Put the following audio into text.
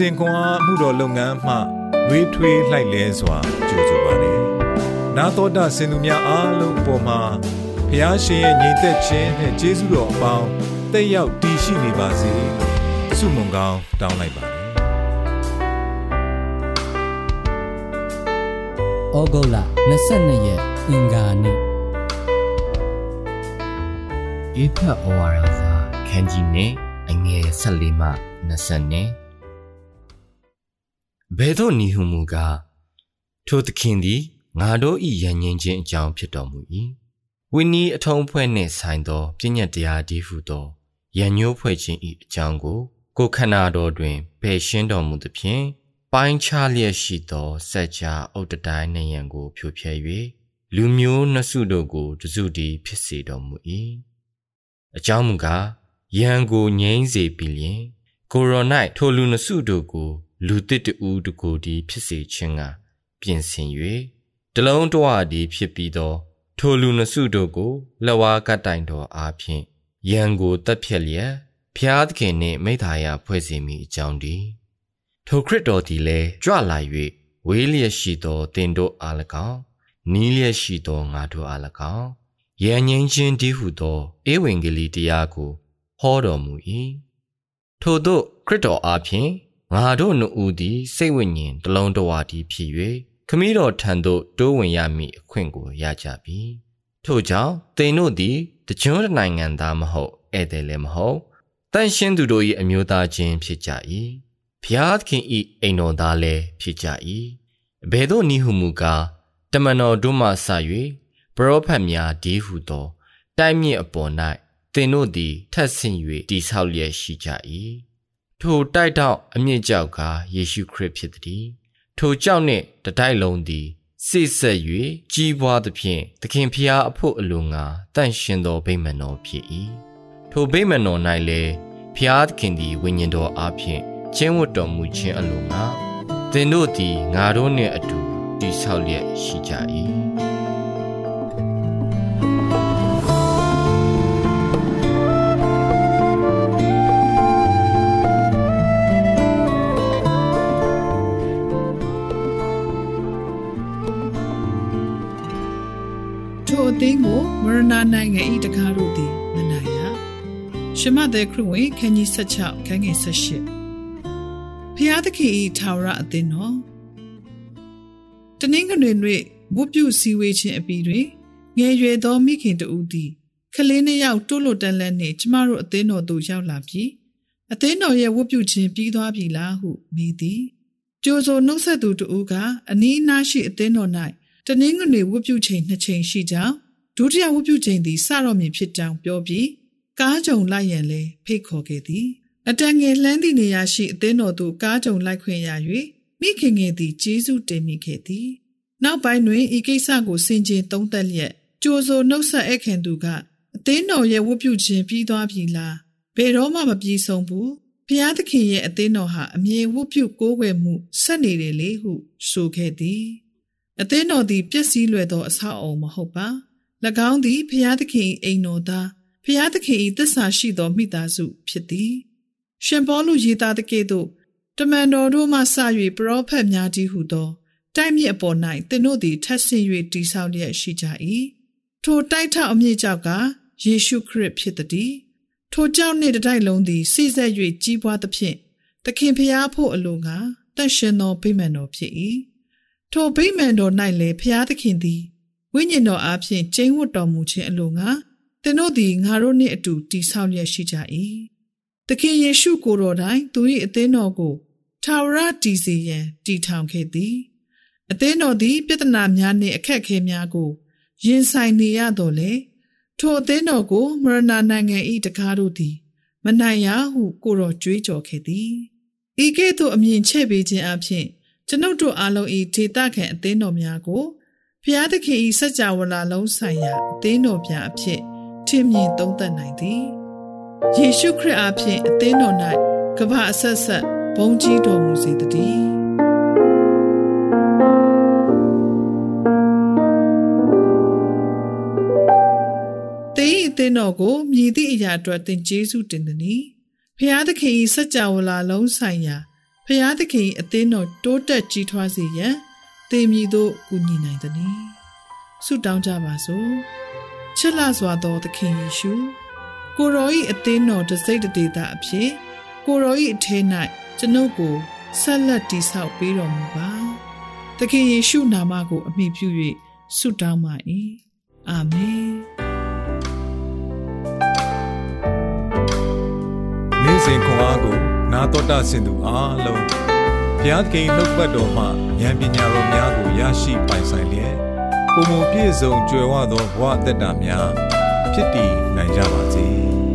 စဉ်ခွန်အားမှုတော်လုပ်ငန်းမှနှွေးထွေးလှိုက်လဲစွာကြိုဆိုပါတယ်။နာတော်တာစင်သူများအားလုံးအပေါ်မှာဖျားရှင်ရဲ့ညီသက်ခြင်းနဲ့ကျေးဇူးတော်အပေါင်းတက်ရောက်တည်ရှိနေပါစေ။ဆုမွန်ကောင်းတောင်းလိုက်ပါတယ်။ဩဂုတ်လ22ရက်အင်္ဂါနေ့ဧဖတ်ဩဝါဒစာခန်းကြီးနဲ့အငယ်14မှ20နဲ့ ဘယ်သို့နီဟုမူကားထိုသခင်သည်ငါတို့၏ယဉ်ငင်းခြင်းအကြောင်းဖြစ်တော်မူ၏ဝိနည်းအထုံးဖွဲ့နှင့်ဆိုင်သောပြည့်ညတ်တရားဒီဟုသောယဉ်ညိုးဖွဲ့ခြင်း၏အကြောင်းကို ကိုခန္ဓာတော်တွင်ပယ်ရှင်းတော်မူသဖြင့်ပိုင်းခြားလျက်ရှိသောစัจ जा အုတ်တတိုင်းနှင့်ရန်ကို ဖြိုဖျက်၍လူမျိုးနှစုတို့ကိုတစုတည်းဖြစ်စေတော်မူ၏အကြောင်းမူကားယံကိုငြိမ့်စေပြီးလျင်ကိုရို၌ထိုလူနှစုတို့ကို လူတစ်တူတကိုဒီဖြစ်စေခြင်းကပြင်ဆင်၍တလုံးတဝဒီဖြစ်ပြီးသော ထိုလူနှစုတို့ကိုလက်ဝါးကတိုင်တော်အားဖြင့်ယံကိုတက်ဖြက်လျက်ဖျားသခင်နှင့်မိသားရဖွဲ့စီမိအကြောင်းဒီထိုခရစ်တော်သည်လည်းကြွလာ၍ဝေးလျက်ရှိသောတင်တို့အား၎င်းနီးလျက်ရှိသောငါတို့အား၎င်းယဉ်ငိမ့်ခြင်းတည်းဟုသောဧဝံဂေလိတရားကိုဟောတော်မူ၏ထို့သောခရစ်တော်အားဖြင့် ငါတို့နှုတ်ဦးသည်စိတ်ဝိညာဉ်တလုံးတဝါတည်းဖြစ်၍ခမည်းတော်ထံသို့တိုးဝင်ရမည့်အခွင့်ကိုရကြပြီထို့ကြောင့်သင်တို့သည်တကြွနိုင်ငံသားမဟုတ်ဧည့်သည်လည်းမဟုတ်တန်ရှင်းသူတို့၏အမျိုးသားချင်းဖြစ်ကြ၏ဖျားသခင်၏အိမ်တော်သားလည်းဖြစ်ကြ၏ဘယ်သို့နည်းဟုမူကားတမန်တော်တို့မှဆ၍ပရောဖက်များဒီဟုသော တိုက်မြစ်အပေါ်၌သင်တို့သည်ထက်ဆင့်၍တိဆောက်လျက်ရှိကြ၏ ထိုတိုက်တော့အမြင့်ကြောက်ကယေရှုခရစ်ဖြစ်သည်ထိုကြောက်နှင့်တတိုက်လုံးသည်စိတ်ဆက်၍ကြီးပွားသဖြင့်သခင်ဖျားအဖို့အလိုငါတန့်ရှင်သောဗိမာန်တော်ဖြစ်၏ထိုဗိမာန်တော်၌လည်းဖျားသခင်သည်ဝိညာဉ်တော်အားဖြင့်ကျင့်ဝတ်တော်မူခြင်းအလိုငါသင်တို့သည်ငါတို့နှင့်အတူတည်ဆောက်လျက်ရှိကြ၏ သင်းကိုမရဏနိုင်ငံဤတကားတို့သည်မနိုင်ရရှမတဲ့ခရဝင်ခန်းကြီး16ခန်းငယ်18ဖျားသခင်ဤထာဝရအသင်းတော်တနင်္ဂနွေနေ့ဝတ်ပြုစည်းဝေးခြင်းအပြီးတွင်ငယ်ရွယ်သောမိခင်တူသည်ခလေးနှစ်ယောက်တိုးလို့တန်လန်းနှင့်ကျမတို့အသင်းတော်သို့ရောက်လာပြီးအသင်းတော်ရဲ့ဝတ်ပြုခြင်းပြီးသွားပြီလားဟုမေးသည်ကြိုးစိုးနှုတ်ဆက်သူတူကအနီးအနားရှိအသင်းတော်၌တနင်္ဂနွေဝတ်ပြုချိန်နှစ်ချိန်ရှိကြောင်း ဒုတိယဝတ်ပြုချိန်သည်စတော့မည်ဖြစ်ကြောင်းပြောပြီးကားကြုံလိုက်ရန်လဲဖိတ်ခေါ်ခဲ့သည်အတန်ငယ်လှမ်းသည့်နေရာရှိအသင်းတော်သို့ကားကြုံလိုက်ခွင့်ရ၍မိခင်ငယ်သည်ကျေးဇူးတင်မိခဲ့သည်နောက်ပိုင်းတွင်ဤကိစ္စကိုစင်ကြင်သုံးသပ်လျက်ကြိုးစိုးနှုတ်ဆက်အခင်သူကအသင်းတော်ရဲ့ဝတ်ပြုခြင်းပြီးသွားပြီလားဘယ်တော့မှမပြီးဆုံးဘူးဖျားသခင်ရဲ့အသင်းတော်ဟာအမြဲဝတ်ပြုကိုးကွယ်မှုဆက်နေတယ်လေဟုဆိုခဲ့သည်အသင်းတော်သည်ပျက်စီးလွယ်သောအဆောက်အအုံမဟုတ်ပါ၎ င်းသည်ဖျားသခင်၏အိမ်တော်သားဖျားသခင်၏သစ္စာရှိသောမိသားစုဖြစ်သည်ရှင်ပေါလုရေးသားတဲ့ကဲ့သို့တမန်တော်တို့မှစ၍ပရောဖက်များကြီးဟုသောတိုက်မြစ်အပေါ်၌သင်တို့သည်ထပ်ဆင့်၍တိဆောက်လျက်ရှိကြ၏ထိုတိုက်ထောက်အမြင့်ကြောက်ကယေရှုခရစ်ဖြစ်သည်ထိုကြောင့်နှင့်တိုက်လုံးသည်စိစက်၍ကြီးပွားသဖြင့်သခင်ဖျားဖို့အလိုငါတတ်ရှင်သောဗိမာန်တော်ဖြစ်၏ထိုဗိမာန်တော်၌လည်းဖျားသခင်သည် ဝိညာဉ်တော်အားဖြင့်ကျိန်းဝတ်တော်မူခြင်းအလိုငါသင်တို့သည်ငါတို့နှင့်အတူတည်ဆောက်လျက်ရှိကြ၏သခင်ယေရှုကိုယ်တော်တိုင်သူ၏အသင်းတော်ကိုထာဝရတည်စေရန်တည်ထောင်ခဲ့သည်အသင်းတော်သည်ပြဿနာများနှင့်အခက်အခဲများကိုရင်ဆိုင်နေရတော့လေထိုအသင်းတော်ကိုမရဏနိုင်ငံ၏တကားတို့သည်မနိုင်ရဟုကိုတော်ကြွေးကြော်ခဲ့သည်ဤကဲ့သို့အမြင်ချဲ့ပေးခြင်းအပြင်ကျွန်ုပ်တို့အားလုံး၏ဒေတာခံအသင်းတော်များကို ဖျားသခင်ဤစัจ java လာလုံးဆိုင်ရာအသင်းတော်ပြအဖြစ်ထင်မြင်သုံးသပ်နိုင်သည်ယေရှုခရစ်အားဖြင့်အသင်းတော်၌ကမ္ဘာအဆက်ဆက်ဘုန်းကြီးတော်မူစေတည်းတေးအသင်းတော်ကိုမြည်သည့်အရာအတွက်သင်ကျေးဇူးတင်သည်။ဖျားသခင်ဤစัจ java လာလုံးဆိုင်ရာဖျားသခင်အသင်းတော်တိုးတက်ကြီးထွားစေရန် တေမီတို့ကူညီနိုင်သည်။ဆုတောင်းကြပါစို့။ချစ်လာစွာသောသခင်ယေရှုကိုရောဤအသင်းတော်တစိတ်တည်းတာအဖြစ်ကိုရောဤအထဲ၌ကျွန်ုပ်ကိုဆက်လက်တည်ဆောက်ပေးတော်မူပါ။သခင်ယေရှုနာမကိုအမိပြု၍ဆုတောင်းပါ၏။အာမင်။နေ့စဉ်ခွန်အားကိုနာတော်တာဆင်သူအားလုံး ဘုရားသခင်နှုတ်ပတ်တော်မှဉာဏ်ပညာတော်များကိုရရှိပိုင်ဆိုင်လျက်ပုံမပြည့်စုံကြွယ်ဝသောဘဝအသက်တာများဖြစ်တည်နိုင်ကြပါစေ။